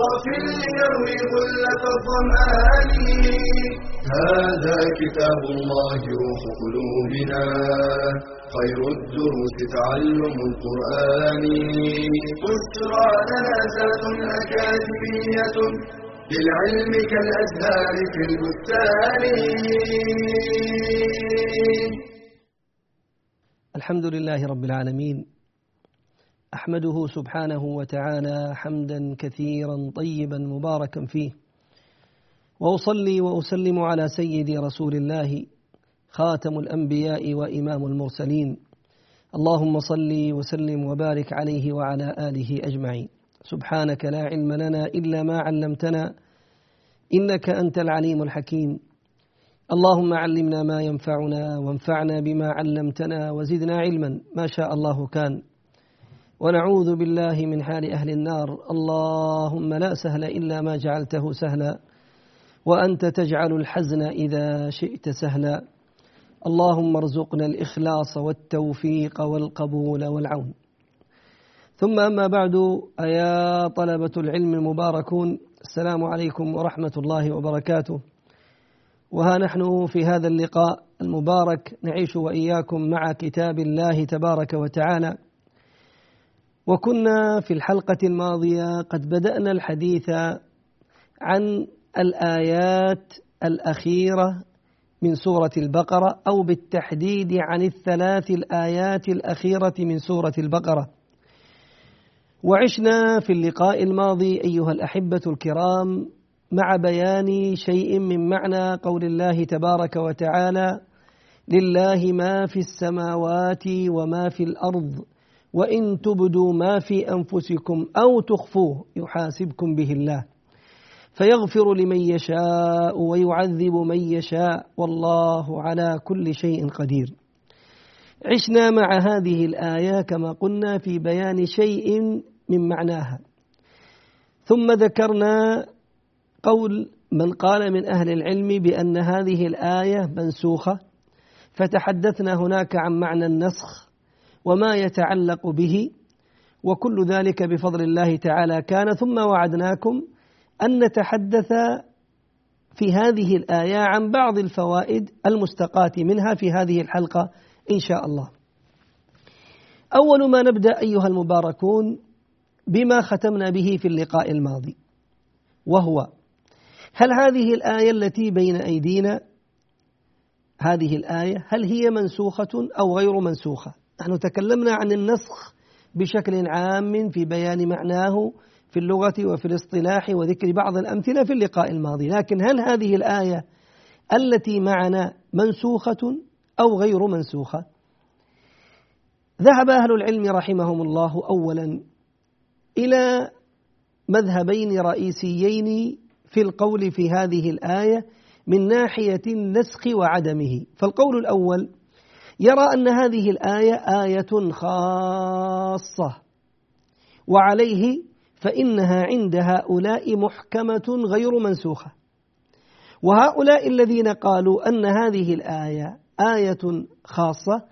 صاف ليروي غلة الظمآن. هذا كتاب الله روح قلوبنا. خير الدروس تعلم القرآن. بشرى لنا زاد أكاديمية للعلم كالأزهار في البستان. الحمد لله رب العالمين. أحمده سبحانه وتعالى حمدا كثيرا طيبا مباركا فيه. وأصلي وأسلم على سيدي رسول الله خاتم الأنبياء وإمام المرسلين. اللهم صل وسلم وبارك عليه وعلى آله أجمعين. سبحانك لا علم لنا إلا ما علمتنا إنك أنت العليم الحكيم. اللهم علمنا ما ينفعنا وانفعنا بما علمتنا وزدنا علما. ما شاء الله كان. ونعوذ بالله من حال أهل النار. اللهم لا سهل إلا ما جعلته سهلا وأنت تجعل الحزن إذا شئت سهلا. اللهم ارزقنا الإخلاص والتوفيق والقبول والعون. ثم أما بعد أيا طلبة العلم المباركون السلام عليكم ورحمة الله وبركاته. وها نحن في هذا اللقاء المبارك نعيش وإياكم مع كتاب الله تبارك وتعالى. وكنا في الحلقة الماضية قد بدأنا الحديث عن الآيات الأخيرة من سورة البقرة أو بالتحديد عن الثلاث الآيات الأخيرة من سورة البقرة. وعشنا في اللقاء الماضي أيها الأحبة الكرام مع بيان شيء من معنى قول الله تبارك وتعالى لله ما في السماوات وما في الأرض. وإن تبدوا ما في أنفسكم أو تخفوه يحاسبكم به الله. فيغفر لمن يشاء ويعذب من يشاء والله على كل شيء قدير. عشنا مع هذه الآية كما قلنا في بيان شيء من معناها. ثم ذكرنا قول من قال من أهل العلم بأن هذه الآية منسوخة. فتحدثنا هناك عن معنى النسخ. وما يتعلق به وكل ذلك بفضل الله تعالى كان ثم وعدناكم أن نتحدث في هذه الآية عن بعض الفوائد المستقاة منها في هذه الحلقة إن شاء الله. أول ما نبدأ أيها المباركون بما ختمنا به في اللقاء الماضي وهو هل هذه الآية التي بين أيدينا هذه الآية هل هي منسوخة أو غير منسوخة؟ نحن تكلمنا عن النسخ بشكل عام في بيان معناه في اللغة وفي الاصطلاح وذكر بعض الأمثلة في اللقاء الماضي، لكن هل هذه الآية التي معنا منسوخة أو غير منسوخة؟ ذهب أهل العلم رحمهم الله أولا إلى مذهبين رئيسيين في القول في هذه الآية من ناحية النسخ وعدمه فالقول الأول يرى أن هذه الآية آية خاصة. وعليه فإنها عند هؤلاء محكمة غير منسوخة. وهؤلاء الذين قالوا أن هذه الآية آية خاصة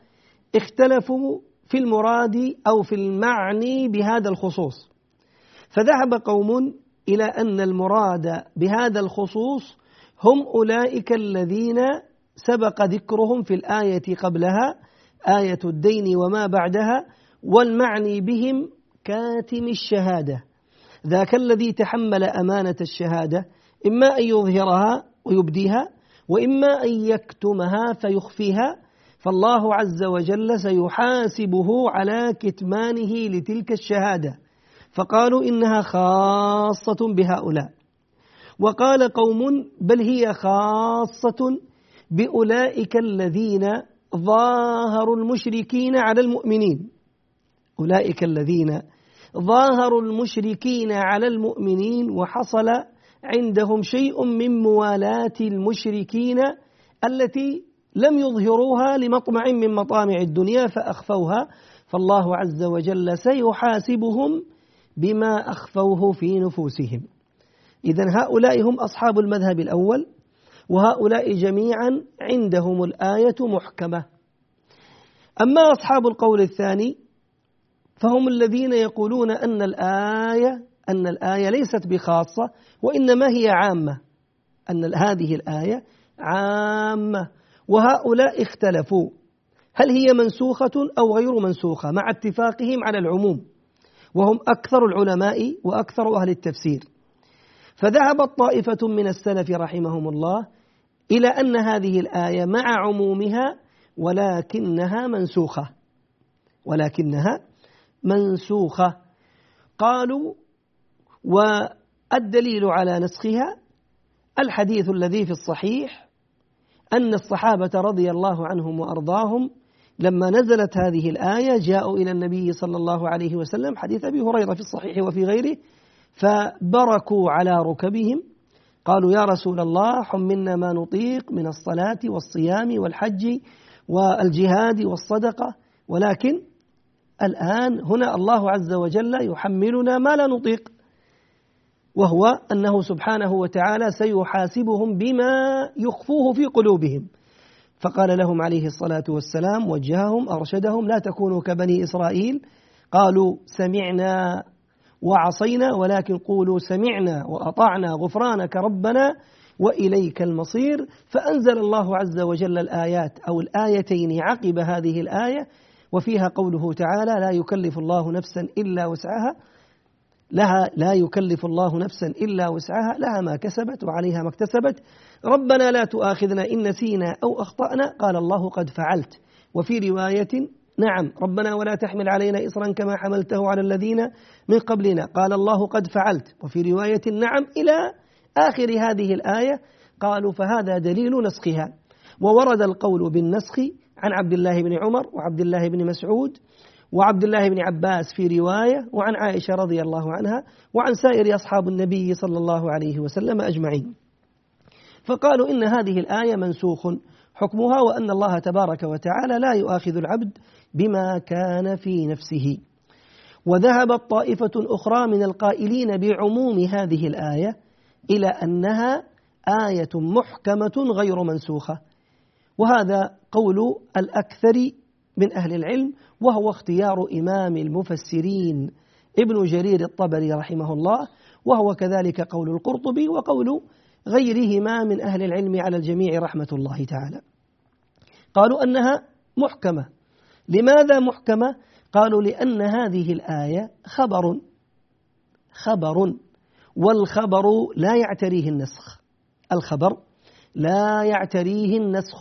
اختلفوا في المراد أو في المعني بهذا الخصوص. فذهب قوم إلى أن المراد بهذا الخصوص هم أولئك الذين سبق ذكرهم في الآية قبلها آية الدين وما بعدها والمعني بهم كاتم الشهادة. ذاك الذي تحمل أمانة الشهادة إما أن يظهرها ويبديها وإما أن يكتمها فيخفيها فالله عز وجل سيحاسبه على كتمانه لتلك الشهادة. فقالوا إنها خاصة بهؤلاء. وقال قوم بل هي خاصة بأولئك الذين ظاهروا المشركين على المؤمنين. أولئك الذين ظاهروا المشركين على المؤمنين وحصل عندهم شيء من موالاه المشركين التي لم يظهروها لمطمع من مطامع الدنيا فأخفوها. فالله عز وجل سيحاسبهم بما أخفوه في نفوسهم. إذا هؤلاء هم أصحاب المذهب الأول. وهؤلاء جميعا عندهم الآية محكمة. أما أصحاب القول الثاني فهم الذين يقولون أن الآية أن الآية ليست بخاصة وإنما هي عامة أن هذه الآية عامة. وهؤلاء اختلفوا هل هي منسوخة أو غير منسوخة؟ مع اتفاقهم على العموم وهم أكثر العلماء وأكثر أهل التفسير. فذهبت طائفة من السلف رحمهم الله إلى أن هذه الآية مع عمومها ولكنها منسوخة. ولكنها منسوخة. قالوا والدليل على نسخها الحديث الذي في الصحيح أن الصحابة رضي الله عنهم وأرضاهم لما نزلت هذه الآية جاءوا إلى النبي صلى الله عليه وسلم حديث أبي هريرة في الصحيح وفي غيره فبركوا على ركبهم قالوا يا رسول الله حملنا ما نطيق من الصلاة والصيام والحج والجهاد والصدقة ولكن الآن هنا الله عز وجل يحملنا ما لا نطيق وهو أنه سبحانه وتعالى سيحاسبهم بما يخفوه في قلوبهم. فقال لهم عليه الصلاة والسلام وجههم أرشدهم لا تكونوا كبني إسرائيل. قالوا سمعنا وعصينا ولكن قولوا سمعنا وأطعنا غفرانك ربنا وإليك المصير. فأنزل الله عز وجل الآيات أو الآيتين عقب هذه الآية وفيها قوله تعالى لا يكلف الله نفسا إلا وسعها. لها لا يكلف الله نفسا إلا وسعها لها ما كسبت وعليها ما اكتسبت. ربنا لا تؤاخذنا إن نسينا أو أخطأنا. قال الله قد فعلت. وفي رواية نعم ربنا ولا تحمل علينا إصرا كما حملته على الذين من قبلنا. قال الله قد فعلت. وفي رواية نعم إلى آخر هذه الآية قالوا فهذا دليل نسخها. وورد القول بالنسخ عن عبد الله بن عمر وعبد الله بن مسعود وعبد الله بن عباس في رواية وعن عائشة رضي الله عنها وعن سائر أصحاب النبي صلى الله عليه وسلم أجمعين. فقالوا إن هذه الآية منسوخ. حكمها وأن الله تبارك وتعالى لا يؤاخذ العبد بما كان في نفسه. وذهبت طائفة أخرى من القائلين بعموم هذه الآية إلى أنها آية محكمة غير منسوخة. وهذا قول الأكثر من أهل العلم وهو اختيار إمام المفسرين ابن جرير الطبري رحمه الله وهو كذلك قول القرطبي وقول غيرهما من أهل العلم على الجميع رحمة الله تعالى. قالوا أنها محكمة. لماذا محكمة؟ قالوا لأن هذه الآية خبر. خبر. والخبر لا يعتريه النسخ. الخبر لا يعتريه النسخ.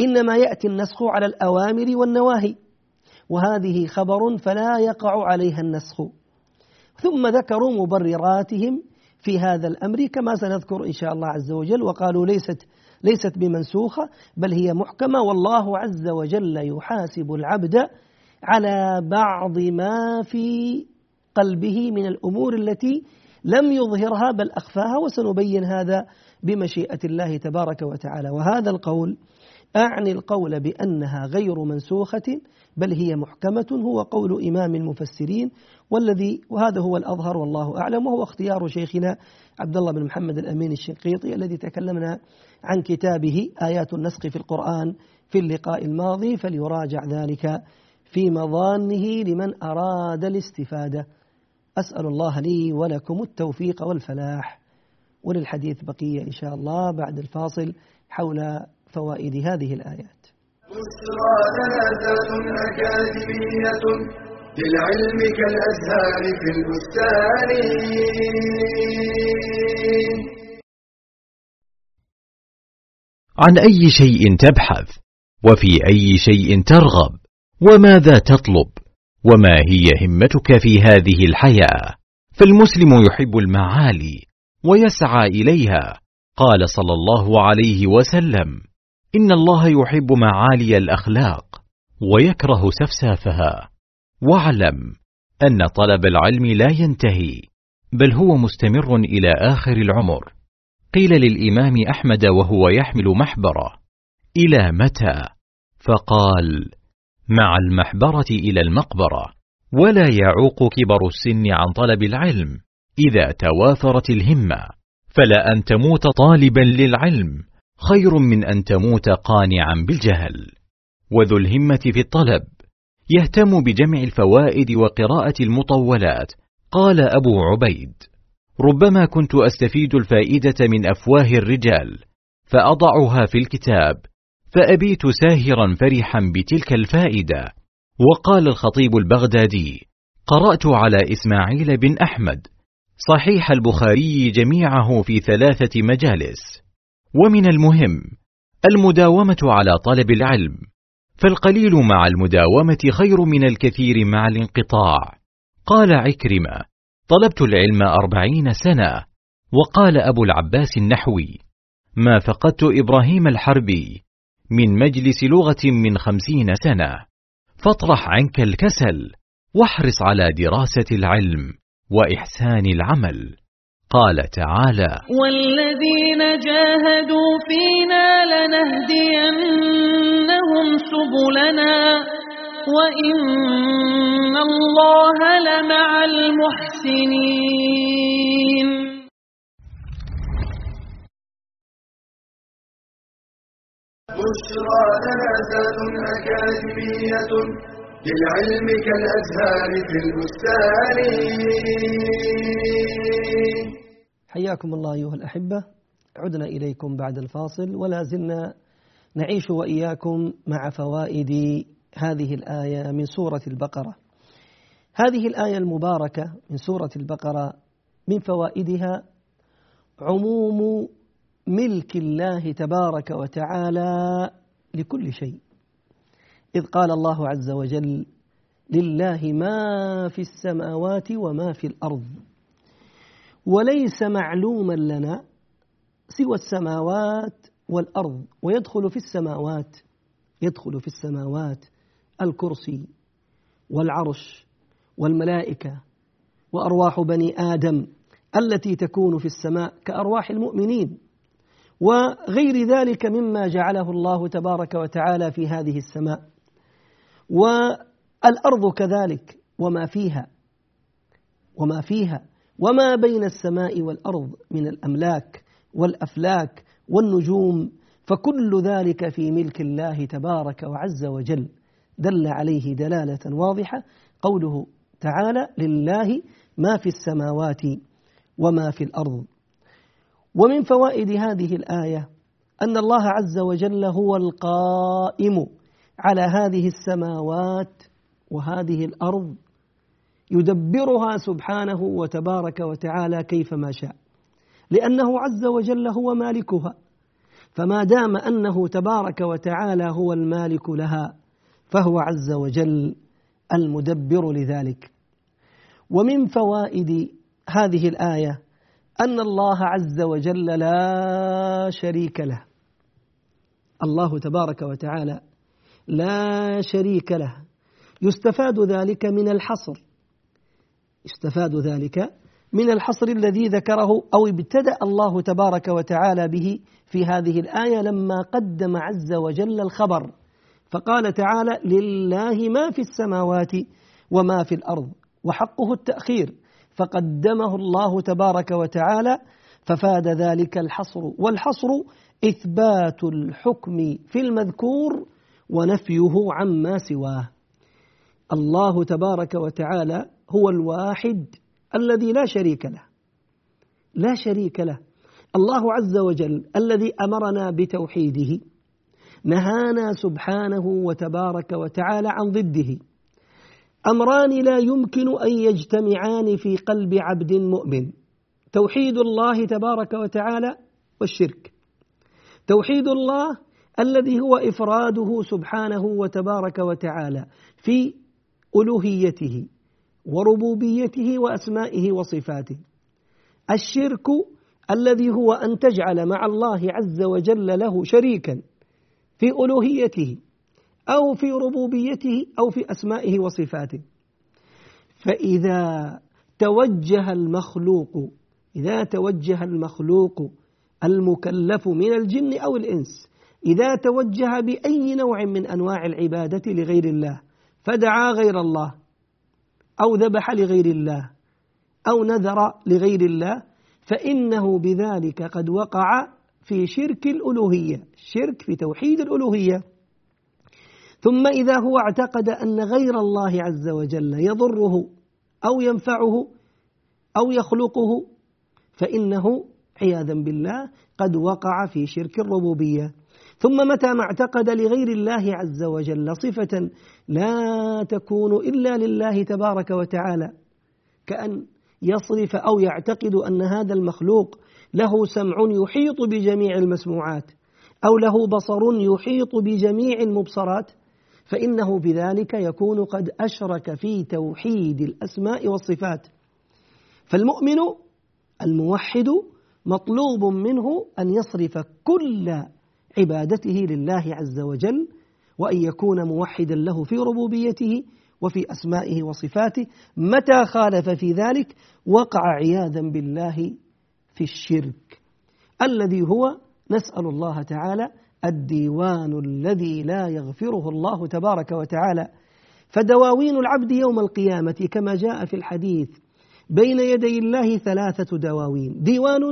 إنما يأتي النسخ على الأوامر والنواهي. وهذه خبر فلا يقع عليها النسخ. ثم ذكروا مبرراتهم في هذا الأمر كما سنذكر إن شاء الله عز وجل وقالوا ليست ليست بمنسوخة بل هي محكمة. والله عز وجل يحاسب العبد على بعض ما في قلبه من الأمور التي لم يظهرها بل أخفاها. وسنبين هذا بمشيئة الله تبارك وتعالى. وهذا القول أعني القول بأنها غير منسوخة بل هي محكمة هو قول إمام المفسرين والذي وهذا هو الأظهر والله أعلم وهو اختيار شيخنا عبد الله بن محمد الأمين الشنقيطي الذي تكلمنا عن كتابه آيات النسخ في القرآن في اللقاء الماضي فليراجع ذلك في مظانه لمن أراد الاستفادة. أسأل الله لي ولكم التوفيق والفلاح وللحديث بقية إن شاء الله بعد الفاصل حول فوائد هذه الآيات. بشرى أكاديمية للعلم كالأزهار في البستان. عن أي شيء تبحث؟ وفي أي شيء ترغب؟ وماذا تطلب؟ وما هي همتك في هذه الحياة؟ فالمسلم يحب المعالي ويسعى إليها قال صلى الله عليه وسلم. إن الله يحب معالي الأخلاق ويكره سفسافها. واعلم أن طلب العلم لا ينتهي بل هو مستمر إلى آخر العمر. قيل للإمام أحمد وهو يحمل محبرة إلى متى؟ فقال مع المحبرة إلى المقبرة ولا يعوق كبر السن عن طلب العلم إذا توافرت الهمة فلا أن تموت طالبا للعلم. خير من أن تموت قانعا بالجهل. وذو الهمة في الطلب. يهتم بجمع الفوائد وقراءة المطولات. قال أبو عبيد. ربما كنت أستفيد الفائدة من أفواه الرجال. فأضعها في الكتاب. فأبيت ساهرا فرحا بتلك الفائدة. وقال الخطيب البغدادي. قرأت على إسماعيل بن أحمد. صحيح البخاري جميعه في ثلاثة مجالس. ومن المهم المداومة على طلب العلم فالقليل مع المداومة خير من الكثير مع الانقطاع. قال عكرمة طلبت العلم أربعين سنة وقال أبو العباس النحوي ما فقدت إبراهيم الحربي من مجلس لغة من خمسين سنة. فاطرح عنك الكسل واحرص على دراسة العلم وإحسان العمل قال تعالى والذين جاهدوا فينا لنهدينهم سبلنا وإن الله لمع المحسنين. بشرى لنا أكاديمية للعلم كالأزهار في البستان. حياكم الله أيها الأحبة. عدنا إليكم بعد الفاصل ولا زلنا نعيش وإياكم مع فوائد هذه الآية من سورة البقرة. هذه الآية المباركة من سورة البقرة من فوائدها عموم ملك الله تبارك وتعالى لكل شيء. إذ قال الله عز وجل لله ما في السماوات وما في الأرض. وليس معلوما لنا سوى السماوات والأرض ويدخل في السماوات يدخل في السماوات الكرسي والعرش والملائكة وأرواح بني آدم التي تكون في السماء كأرواح المؤمنين. وغير ذلك مما جعله الله تبارك وتعالى في هذه السماء. والأرض كذلك وما فيها وما فيها وما بين السماء والأرض من الأملاك والأفلاك والنجوم فكل ذلك في ملك الله تبارك وعز وجل. دل عليه دلالة واضحة قوله تعالى لله ما في السماوات وما في الأرض. ومن فوائد هذه الآية أن الله عز وجل هو القائم على هذه السماوات وهذه الأرض يدبرها سبحانه وتبارك وتعالى كيفما شاء. لأنه عز وجل هو مالكها. فما دام أنه تبارك وتعالى هو المالك لها فهو عز وجل المدبر لذلك. ومن فوائد هذه الآية أن الله عز وجل لا شريك له. الله تبارك وتعالى لا شريك له. يستفاد ذلك من الحصر. يستفاد ذلك من الحصر الذي ذكره أو ابتدأ الله تبارك وتعالى به في هذه الآية لما قدم عز وجل الخبر. فقال تعالى لله ما في السماوات وما في الأرض وحقه التأخير فقدمه الله تبارك وتعالى ففاد ذلك الحصر. والحصر إثبات الحكم في المذكور ونفيه عما سواه. الله تبارك وتعالى هو الواحد الذي لا شريك له. لا شريك له. الله عز وجل الذي أمرنا بتوحيده نهانا سبحانه وتبارك وتعالى عن ضده. أمران لا يمكن أن يجتمعان في قلب عبد مؤمن. توحيد الله تبارك وتعالى والشرك. توحيد الله الذي هو إفراده سبحانه وتبارك وتعالى في ألوهيته. وربوبيته وأسمائه وصفاته. الشرك الذي هو أن تجعل مع الله عز وجل له شريكا في ألوهيته أو في ربوبيته أو في أسمائه وصفاته. فإذا توجه المخلوق إذا توجه المخلوق المكلف من الجن أو الإنس إذا توجه بأي نوع من أنواع العبادة لغير الله فدعا غير الله. أو ذبح لغير الله أو نذر لغير الله فإنه بذلك قد وقع في شرك الألوهية شرك في توحيد الألوهية. ثم إذا هو اعتقد أن غير الله عز وجل يضره أو ينفعه أو يخلقه فإنه عياذا بالله قد وقع في شرك الربوبية. ثم متى ما اعتقد لغير الله عز وجل صفة لا تكون إلا لله تبارك وتعالى كأن يصرف أو يعتقد أن هذا المخلوق له سمع يحيط بجميع المسموعات أو له بصر يحيط بجميع المبصرات فإنه بذلك يكون قد أشرك في توحيد الأسماء والصفات. فالمؤمن الموحد مطلوب منه أن يصرف كل عبادته لله عز وجل وأن يكون موحدا له في ربوبيته وفي أسمائه وصفاته. متى خالف في ذلك؟ وقع عياذا بالله في الشرك. الذي هو نسأل الله تعالى الديوان الذي لا يغفره الله تبارك وتعالى. فدواوين العبد يوم القيامة كما جاء في الحديث بين يدي الله ثلاثة دواوين. ديوان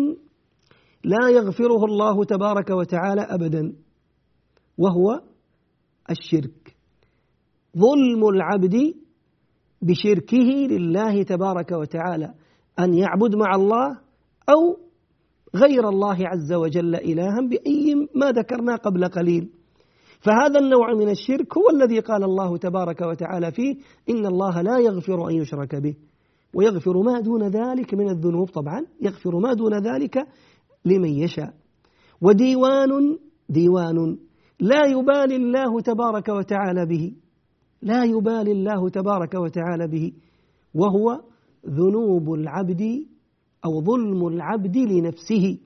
لا يغفره الله تبارك وتعالى أبدا وهو الشرك. ظلم العبد بشركه لله تبارك وتعالى أن يعبد مع الله أو غير الله عز وجل إلها بأي ما ذكرنا قبل قليل. فهذا النوع من الشرك هو الذي قال الله تبارك وتعالى فيه إن الله لا يغفر أن يشرك به. ويغفر ما دون ذلك من الذنوب طبعا يغفر ما دون ذلك لمن يشاء. وديوان ديوان. لا يبالي الله تبارك وتعالى به. لا يبالي الله تبارك وتعالى به. وهو ذنوب العبد أو ظلم العبد لنفسه.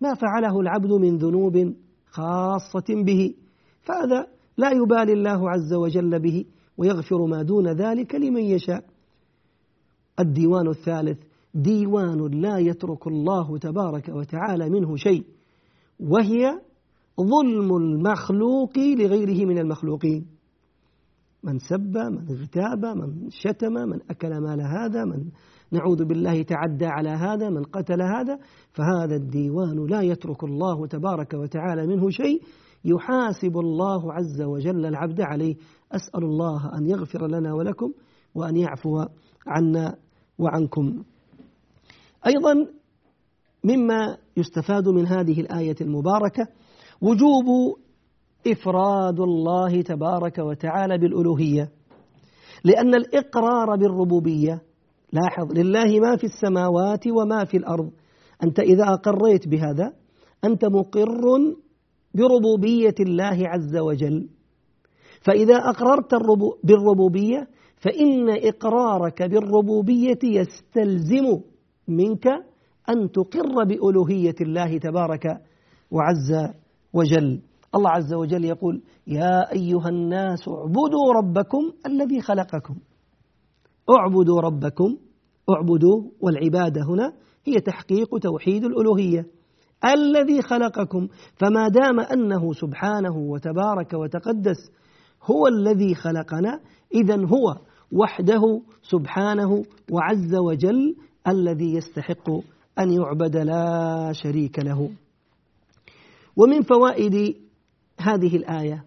ما فعله العبد من ذنوب خاصة به. فهذا لا يبالي الله عز وجل به ويغفر ما دون ذلك لمن يشاء. الديوان الثالث ديوان لا يترك الله تبارك وتعالى منه شيء وهي ظلم المخلوق لغيره من المخلوقين. من سب من اغتاب من شتم من أكل مال هذا من نعوذ بالله تعدى على هذا من قتل هذا فهذا الديوان لا يترك الله تبارك وتعالى منه شيء. يحاسب الله عز وجل العبد عليه. أسأل الله أن يغفر لنا ولكم وأن يعفو عنا وعنكم. أيضا مما يستفاد من هذه الآية المباركة وجوب إفراد الله تبارك وتعالى بالألوهية لأن الإقرار بالربوبية لاحظ لله ما في السماوات وما في الأرض أنت إذا أقريت بهذا أنت مقر بربوبية الله عز وجل. فإذا أقررت بالربوبية فإن إقرارك بالربوبية يستلزم منك أن تقر بألوهية الله تبارك وعز وجل. الله عز وجل يقول يا أيها الناس اعبدوا ربكم الذي خلقكم. اعبدوا ربكم اعبدوا والعبادة هنا هي تحقيق توحيد الألوهية. الذي خلقكم فما دام أنه سبحانه وتبارك وتقدس هو الذي خلقنا إذا هو وحده سبحانه وعز وجل الذي يستحق أن يعبد لا شريك له. ومن فوائد هذه الآية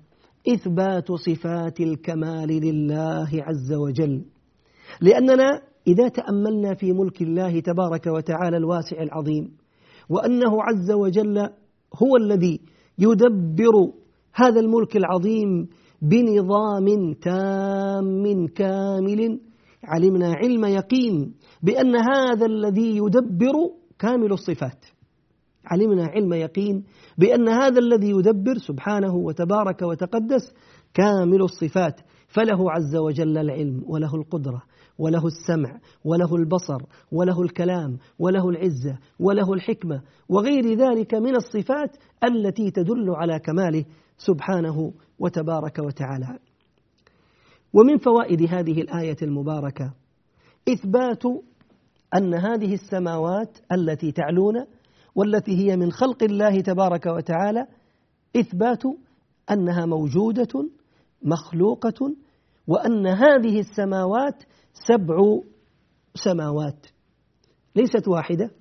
إثبات صفات الكمال لله عز وجل. لأننا إذا تأملنا في ملك الله تبارك وتعالى الواسع العظيم وأنه عز وجل هو الذي يدبر هذا الملك العظيم بنظام تام كامل علمنا علم يقين بأن هذا الذي يدبر كامل الصفات. علمنا علم يقين بأن هذا الذي يدبر سبحانه وتبارك وتقدس كامل الصفات. فله عز وجل العلم وله القدرة وله السمع وله البصر وله الكلام وله العزة وله الحكمة وغير ذلك من الصفات التي تدل على كماله سبحانه وتبارك وتعالى. ومن فوائد هذه الآية المباركة إثبات أن هذه السماوات التي تعلون والتي هي من خلق الله تبارك وتعالى إثبات أنها موجودة مخلوقة وأن هذه السماوات سبع سماوات ليست واحدة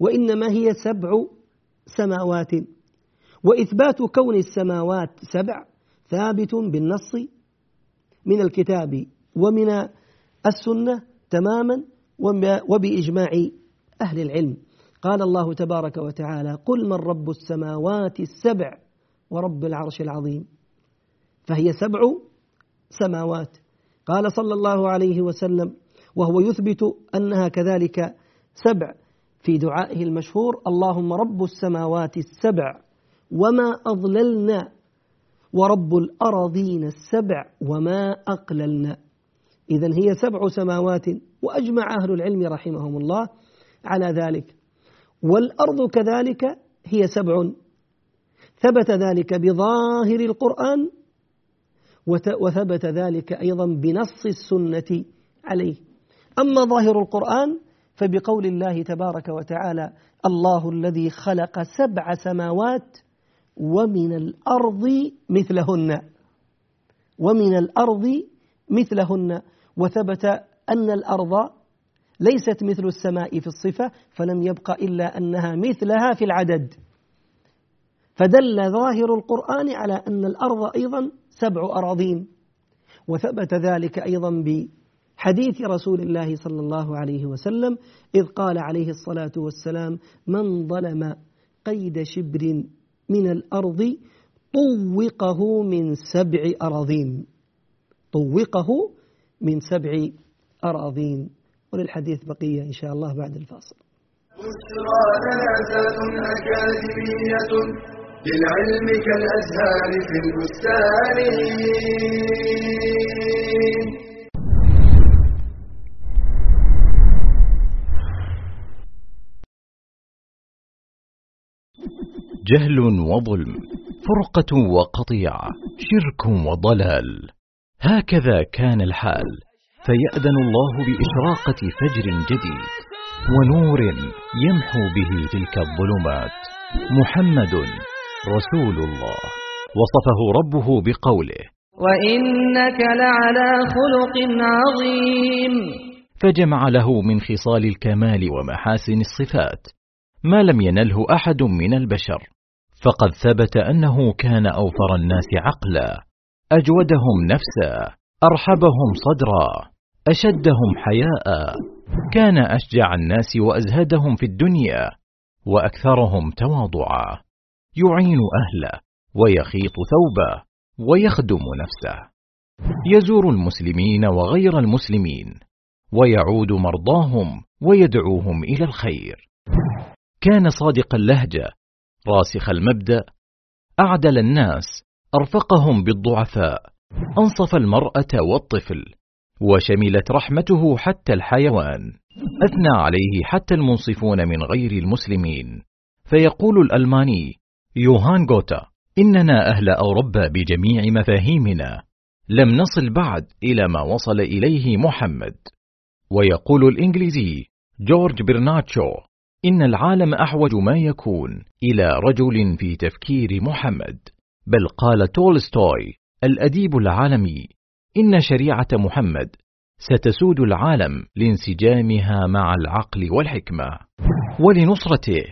وإنما هي سبع سماوات. وإثبات كون السماوات سبع ثابت بالنص من الكتاب ومن السنة تماما وبإجماع أهل العلم. قال الله تبارك وتعالى قل من رب السماوات السبع ورب العرش العظيم. فهي سبع سماوات. قال صلى الله عليه وسلم وهو يثبت أنها كذلك سبع في دعائه المشهور اللهم رب السماوات السبع وما أضللنا ورب الأراضين السبع وما أقللنا. إذا هي سبع سماوات وأجمع أهل العلم رحمهم الله على ذلك. والأرض كذلك هي سبع. ثبت ذلك بظاهر القرآن وثبت ذلك أيضا بنص السنة عليه. أما ظاهر القرآن فبقول الله تبارك وتعالى الله الذي خلق سبع سماوات ومن الأرض مثلهن. ومن الأرض مثلهن. وثبت أن الأرض ليست مثل السماء في الصفة فلم يبق إلا أنها مثلها في العدد. فدل ظاهر القرآن على أن الأرض أيضا سبع أراضين. وثبت ذلك أيضا بحديث رسول الله صلى الله عليه وسلم إذ قال عليه الصلاة والسلام من ظلم قيد شبر من الأرض طوقه من سبع أراضين. طوقه من سبع أراضين وللحديث بقية إن شاء الله بعد الفاصل. أكاديمية للعلم كالأزهار في البستان. جهل وظلم فرقة وقطيعة شرك وضلال. هكذا كان الحال. فيأذن الله بإشراقة فجر جديد ونور يمحو به تلك الظلمات. محمد رسول الله. وصفه ربه بقوله وإنك لعلى خلق عظيم. فجمع له من خصال الكمال ومحاسن الصفات. ما لم ينله أحد من البشر. فقد ثبت أنه كان أوفر الناس عقلا. أجودهم نفسا أرحبهم صدرا أشدهم حياء. كان أشجع الناس وأزهدهم في الدنيا وأكثرهم تواضعا. يعين أهله ويخيط ثوبه ويخدم نفسه. يزور المسلمين وغير المسلمين ويعود مرضاهم ويدعوهم إلى الخير. كان صادق اللهجة راسخ المبدأ أعدل الناس أرفقهم بالضعفاء. أنصف المرأة والطفل وشملت رحمته حتى الحيوان. أثنى عليه حتى المنصفون من غير المسلمين. فيقول الألماني يوهان غوتا إننا أهل أوروبا بجميع مفاهيمنا. لم نصل بعد إلى ما وصل إليه محمد. ويقول الإنجليزي جورج برناتشو إن العالم أحوج ما يكون إلى رجل في تفكير محمد. بل قال تولستوي الأديب العالمي إن شريعة محمد ستسود العالم لانسجامها مع العقل والحكمة ولنصرته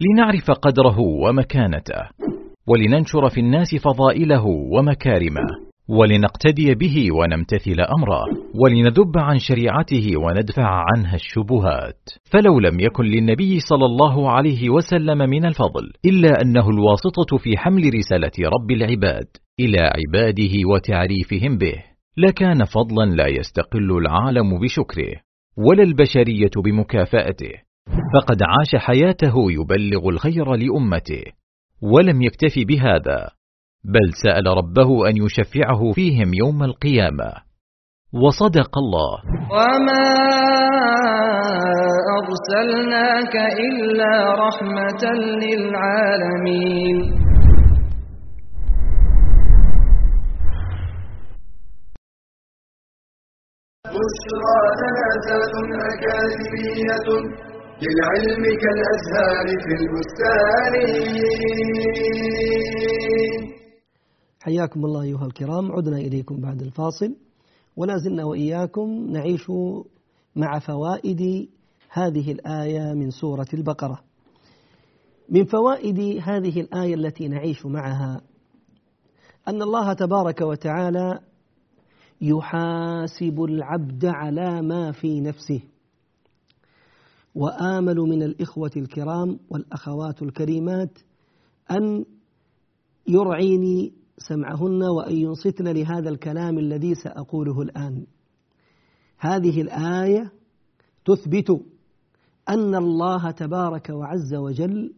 لنعرف قدره ومكانته ولننشر في الناس فضائله ومكارمه. ولنقتدي به ونمتثل أمره ولنذب عن شريعته وندفع عنها الشبهات. فلو لم يكن للنبي صلى الله عليه وسلم من الفضل إلا أنه الواسطة في حمل رسالة رب العباد إلى عباده وتعريفهم به لكان فضلا لا يستقل العالم بشكره ولا البشرية بمكافأته. فقد عاش حياته يبلغ الخير لأمته ولم يكتف بهذا. بل سأل ربه أن يشفعه فيهم يوم القيامة. وصدق الله. وما ارسلناك الا رحمه للعالمين. بشرى أكاديمية للعلم كالأزهار في البستان. حياكم الله أيها الكرام. عدنا إليكم بعد الفاصل. ولا زلنا وإياكم نعيش مع فوائد هذه الآية من سورة البقرة. من فوائد هذه الآية التي نعيش معها أن الله تبارك وتعالى يحاسب العبد على ما في نفسه. وآمل من الإخوة الكرام والأخوات الكريمات أن يرعيني سمعهن وأن ينصتن لهذا الكلام الذي سأقوله الآن. هذه الآية تثبت أن الله تبارك وعز وجل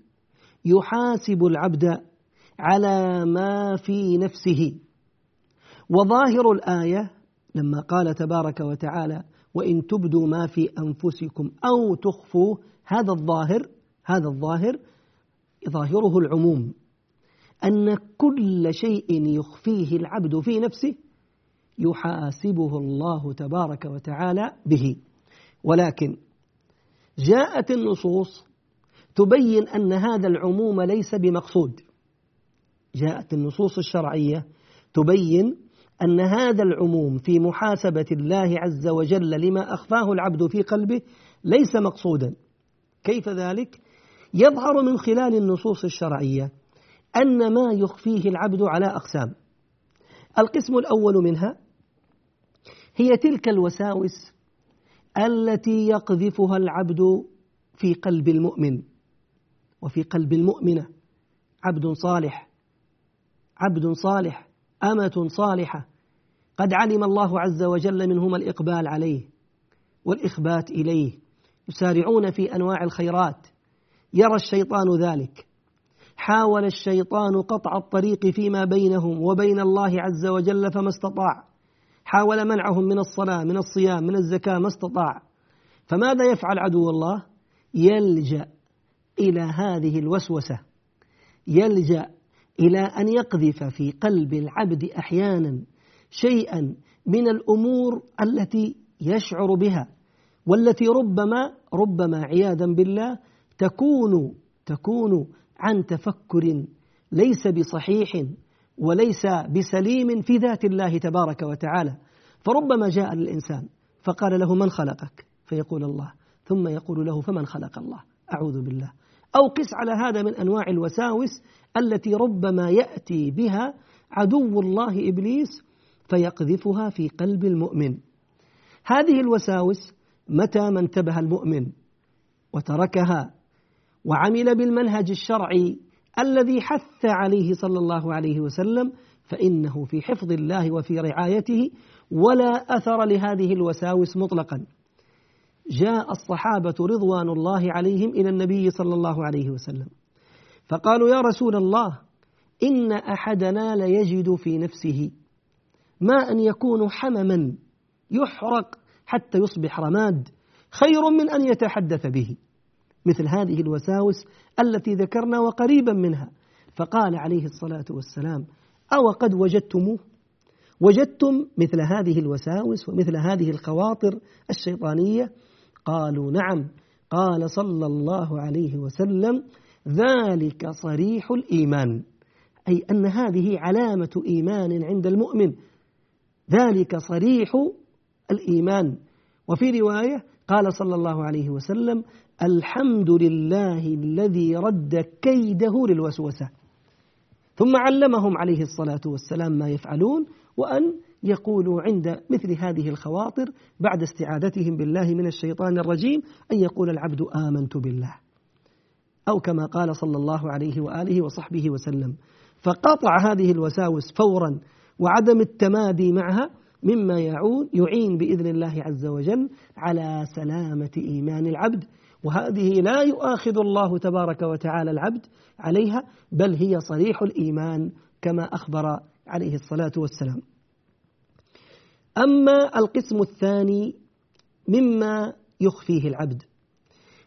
يحاسب العبد على ما في نفسه. وظاهر الآية لما قال تبارك وتعالى وإن تبدوا ما في أنفسكم أو تخفوه هذا الظاهر هذا الظاهر ظاهره العموم. أن كل شيء يخفيه العبد في نفسه يحاسبه الله تبارك وتعالى به. ولكن جاءت النصوص تبين أن هذا العموم ليس بمقصود. جاءت النصوص الشرعية تبين أن هذا العموم في محاسبة الله عز وجل لما أخفاه العبد في قلبه ليس مقصودا. كيف ذلك؟ يظهر من خلال النصوص الشرعية أن ما يخفيه العبد على أقسام. القسم الأول منها هي تلك الوساوس التي يقذفها العبد في قلب المؤمن. وفي قلب المؤمنة عبد صالح عبد صالح أمة صالحة. قد علم الله عز وجل منهما الإقبال عليه والإخبات إليه. يسارعون في أنواع الخيرات. يرى الشيطان ذلك. حاول الشيطان قطع الطريق فيما بينهم وبين الله عز وجل فما استطاع. حاول منعهم من الصلاة من الصيام من الزكاة ما استطاع. فماذا يفعل عدو الله؟ يلجأ إلى هذه الوسوسة. يلجأ إلى أن يقذف في قلب العبد أحيانا شيئا من الأمور التي يشعر بها والتي ربما ربما عياذا بالله تكون تكون عن تفكر ليس بصحيح وليس بسليم في ذات الله تبارك وتعالى. فربما جاء للإنسان فقال له من خلقك؟ فيقول الله. ثم يقول له فمن خلق الله؟ أعوذ بالله. أو قس على هذا من أنواع الوساوس التي ربما يأتي بها عدو الله إبليس فيقذفها في قلب المؤمن. هذه الوساوس متى ما انتبه المؤمن وتركها وعمل بالمنهج الشرعي الذي حث عليه صلى الله عليه وسلم فإنه في حفظ الله وفي رعايته ولا أثر لهذه الوساوس مطلقا. جاء الصحابة رضوان الله عليهم إلى النبي صلى الله عليه وسلم فقالوا يا رسول الله إن أحدنا ليجد في نفسه ما أن يكون حمما يحرق حتى يصبح رماد خير من أن يتحدث به. مثل هذه الوساوس التي ذكرنا وقريبا منها. فقال عليه الصلاة والسلام أو قد وجدتموه وجدتم مثل هذه الوساوس ومثل هذه الخواطر الشيطانية؟ قالوا نعم. قال صلى الله عليه وسلم ذلك صريح الإيمان. أي أن هذه علامة إيمان عند المؤمن. ذلك صريح الإيمان. وفي رواية قال صلى الله عليه وسلم الحمد لله الذي رد كيده للوسوسة. ثم علمهم عليه الصلاة والسلام ما يفعلون وأن يقولوا عند مثل هذه الخواطر بعد استعاذتهم بالله من الشيطان الرجيم أن يقول العبد آمنت بالله. أو كما قال صلى الله عليه وآله وصحبه وسلم فقطع هذه الوساوس فورا وعدم التمادي معها مما يعود يعين بإذن الله عز وجل على سلامة إيمان العبد وهذه لا يؤاخذ الله تبارك وتعالى العبد عليها بل هي صريح الإيمان كما أخبر عليه الصلاة والسلام. أما القسم الثاني مما يخفيه العبد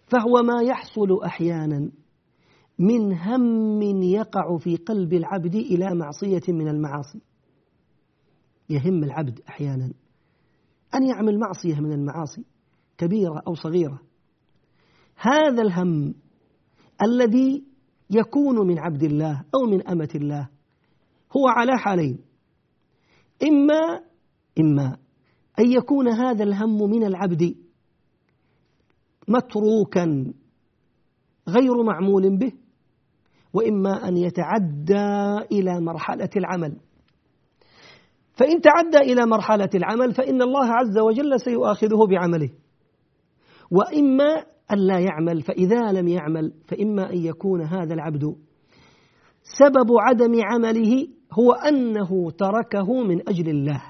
فهو ما يحصل أحيانا من هم يقع في قلب العبد إلى معصية من المعاصي. يهم العبد أحيانا أن يعمل معصية من المعاصي كبيرة أو صغيرة. هذا الهم الذي يكون من عبد الله أو من أمة الله هو على حالين. إما إما أن يكون هذا الهم من العبد متروكا غير معمول به وإما أن يتعدى إلى مرحلة العمل. فإن تعدى إلى مرحلة العمل فإن الله عز وجل سيؤاخذه بعمله. وإما أن لا يعمل فإذا لم يعمل فإما أن يكون هذا العبد سبب عدم عمله هو أنه تركه من أجل الله.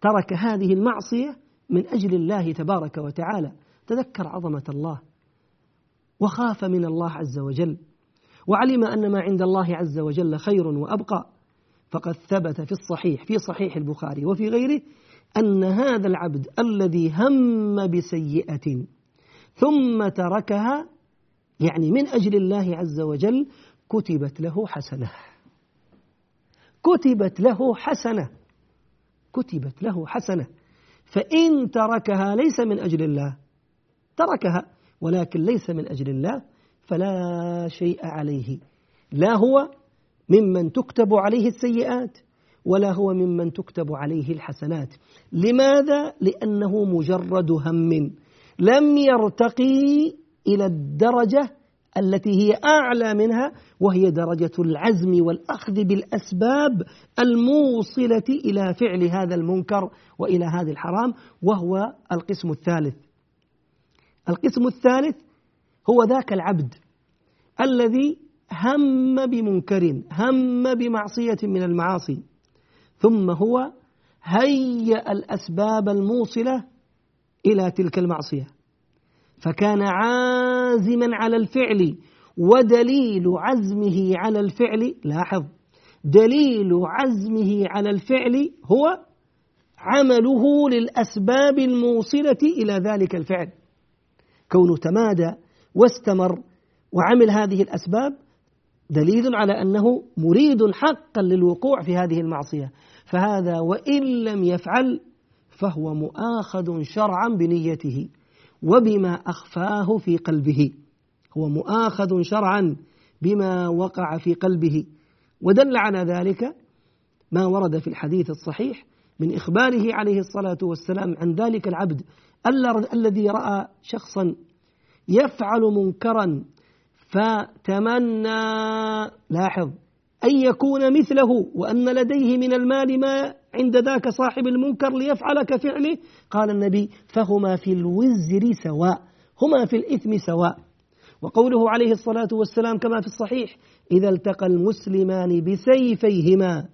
ترك هذه المعصية من أجل الله تبارك وتعالى. تذكر عظمة الله وخاف من الله عز وجل وعلم أن ما عند الله عز وجل خير وأبقى. فقد ثبت في الصحيح في صحيح البخاري وفي غيره أن هذا العبد الذي هم بسيئة ثم تركها يعني من أجل الله عز وجل كتبت له حسنة. كتبت له حسنة. كتبت له حسنة. فإن تركها ليس من أجل الله. تركها ولكن ليس من أجل الله فلا شيء عليه. لا هو ممن تكتب عليه السيئات ولا هو ممن تكتب عليه الحسنات. لماذا؟ لأنه مجرد هم. لم يرتقي إلى الدرجة التي هي أعلى منها وهي درجة العزم والأخذ بالأسباب الموصلة إلى فعل هذا المنكر وإلى هذا الحرام وهو القسم الثالث. القسم الثالث هو ذاك العبد الذي هم بمنكر هم بمعصية من المعاصي ثم هو هيأ الأسباب الموصلة إلى تلك المعصية. فكان عازما على الفعل ودليل عزمه على الفعل لاحظ دليل عزمه على الفعل هو عمله للأسباب الموصلة إلى ذلك الفعل. كونه تمادى واستمر وعمل هذه الأسباب دليل على أنه مريد حقا للوقوع في هذه المعصية. فهذا وإن لم يفعل فهو مؤاخذ شرعا بنيته وبما أخفاه في قلبه. هو مؤاخذ شرعا بما وقع في قلبه. ودل على ذلك ما ورد في الحديث الصحيح من إخباره عليه الصلاة والسلام عن ذلك العبد الذي رأى شخصا يفعل منكرا فتمنى لاحظ. أن يكون مثله وأن لديه من المال ما عند ذاك صاحب المنكر ليفعل كفعله قال النبي فهما في الوزر سواء هما في الإثم سواء. وقوله عليه الصلاة والسلام كما في الصحيح إذا التقى المسلمان بسيفيهما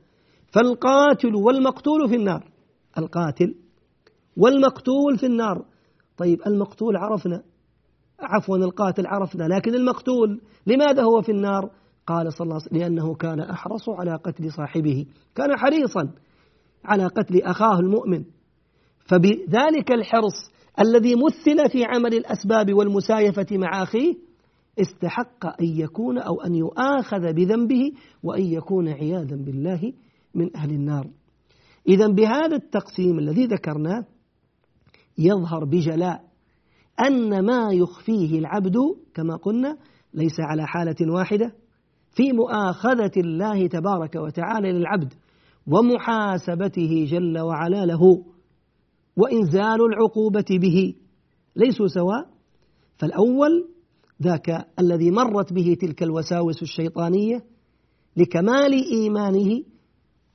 فالقاتل والمقتول في النار. القاتل والمقتول في النار. طيب المقتول عرفنا. عفوا القاتل عرفنا لكن المقتول لماذا هو في النار؟ قال صلى الله عليه وسلم لأنه كان أحرص على قتل صاحبه كان حريصا. على قتل أخاه المؤمن. فبذلك الحرص الذي مثل في عمل الأسباب والمسايفة مع أخيه استحق أن يكون أو أن يؤاخذ بذنبه وأن يكون عياذا بالله من أهل النار. إذا بهذا التقسيم الذي ذكرناه يظهر بجلاء أن ما يخفيه العبد كما قلنا ليس على حالة واحدة في مؤاخذة الله تبارك وتعالى للعبد. ومحاسبته جل وعلا له وإنزال العقوبة به. ليسوا سواء؟ فالأول ذاك الذي مرت به تلك الوساوس الشيطانية لكمال إيمانه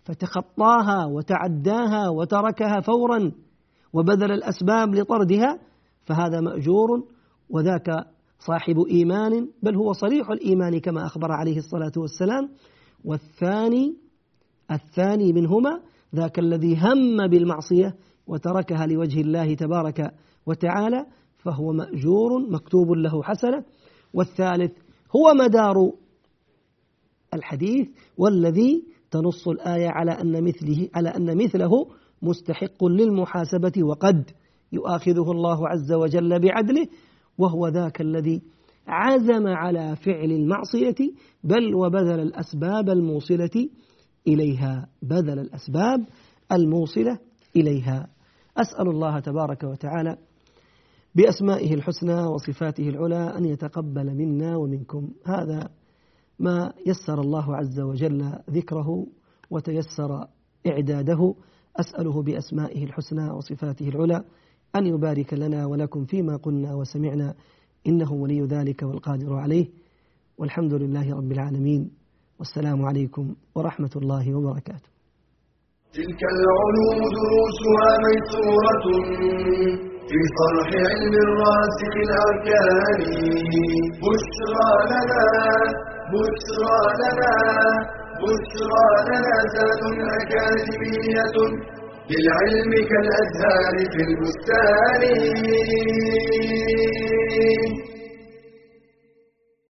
فتخطاها وتعداها وتركها فورا وبذل الأسباب لطردها فهذا مأجور وذاك صاحب إيمان بل هو صريح الإيمان كما أخبر عليه الصلاة والسلام. والثاني الثاني منهما ذاك الذي هم بالمعصية وتركها لوجه الله تبارك وتعالى فهو مأجور مكتوب له حسنة. والثالث هو مدار الحديث والذي تنص الآية على أن مثله على أن مثله مستحق للمحاسبة وقد يؤاخذه الله عز وجل بعدله وهو ذاك الذي عزم على فعل المعصية بل وبذل الأسباب الموصلة إليها بذل الأسباب الموصلة إليها. أسأل الله تبارك وتعالى بأسمائه الحسنى وصفاته العلى أن يتقبل منا ومنكم. هذا ما يسر الله عز وجل ذكره وتيسر إعداده. أسأله بأسمائه الحسنى وصفاته العلى أن يبارك لنا ولكم فيما قلنا وسمعنا. إنه ولي ذلك والقادر عليه. والحمد لله رب العالمين. والسلام عليكم ورحمة الله وبركاته. تلك العلوم دروسها ميسورة في صرح علم الراسخ الأركان. بشرى لنا بشرى لنا بشرى لنا زاد أكاديمية للعلم كالأزهار في البستان.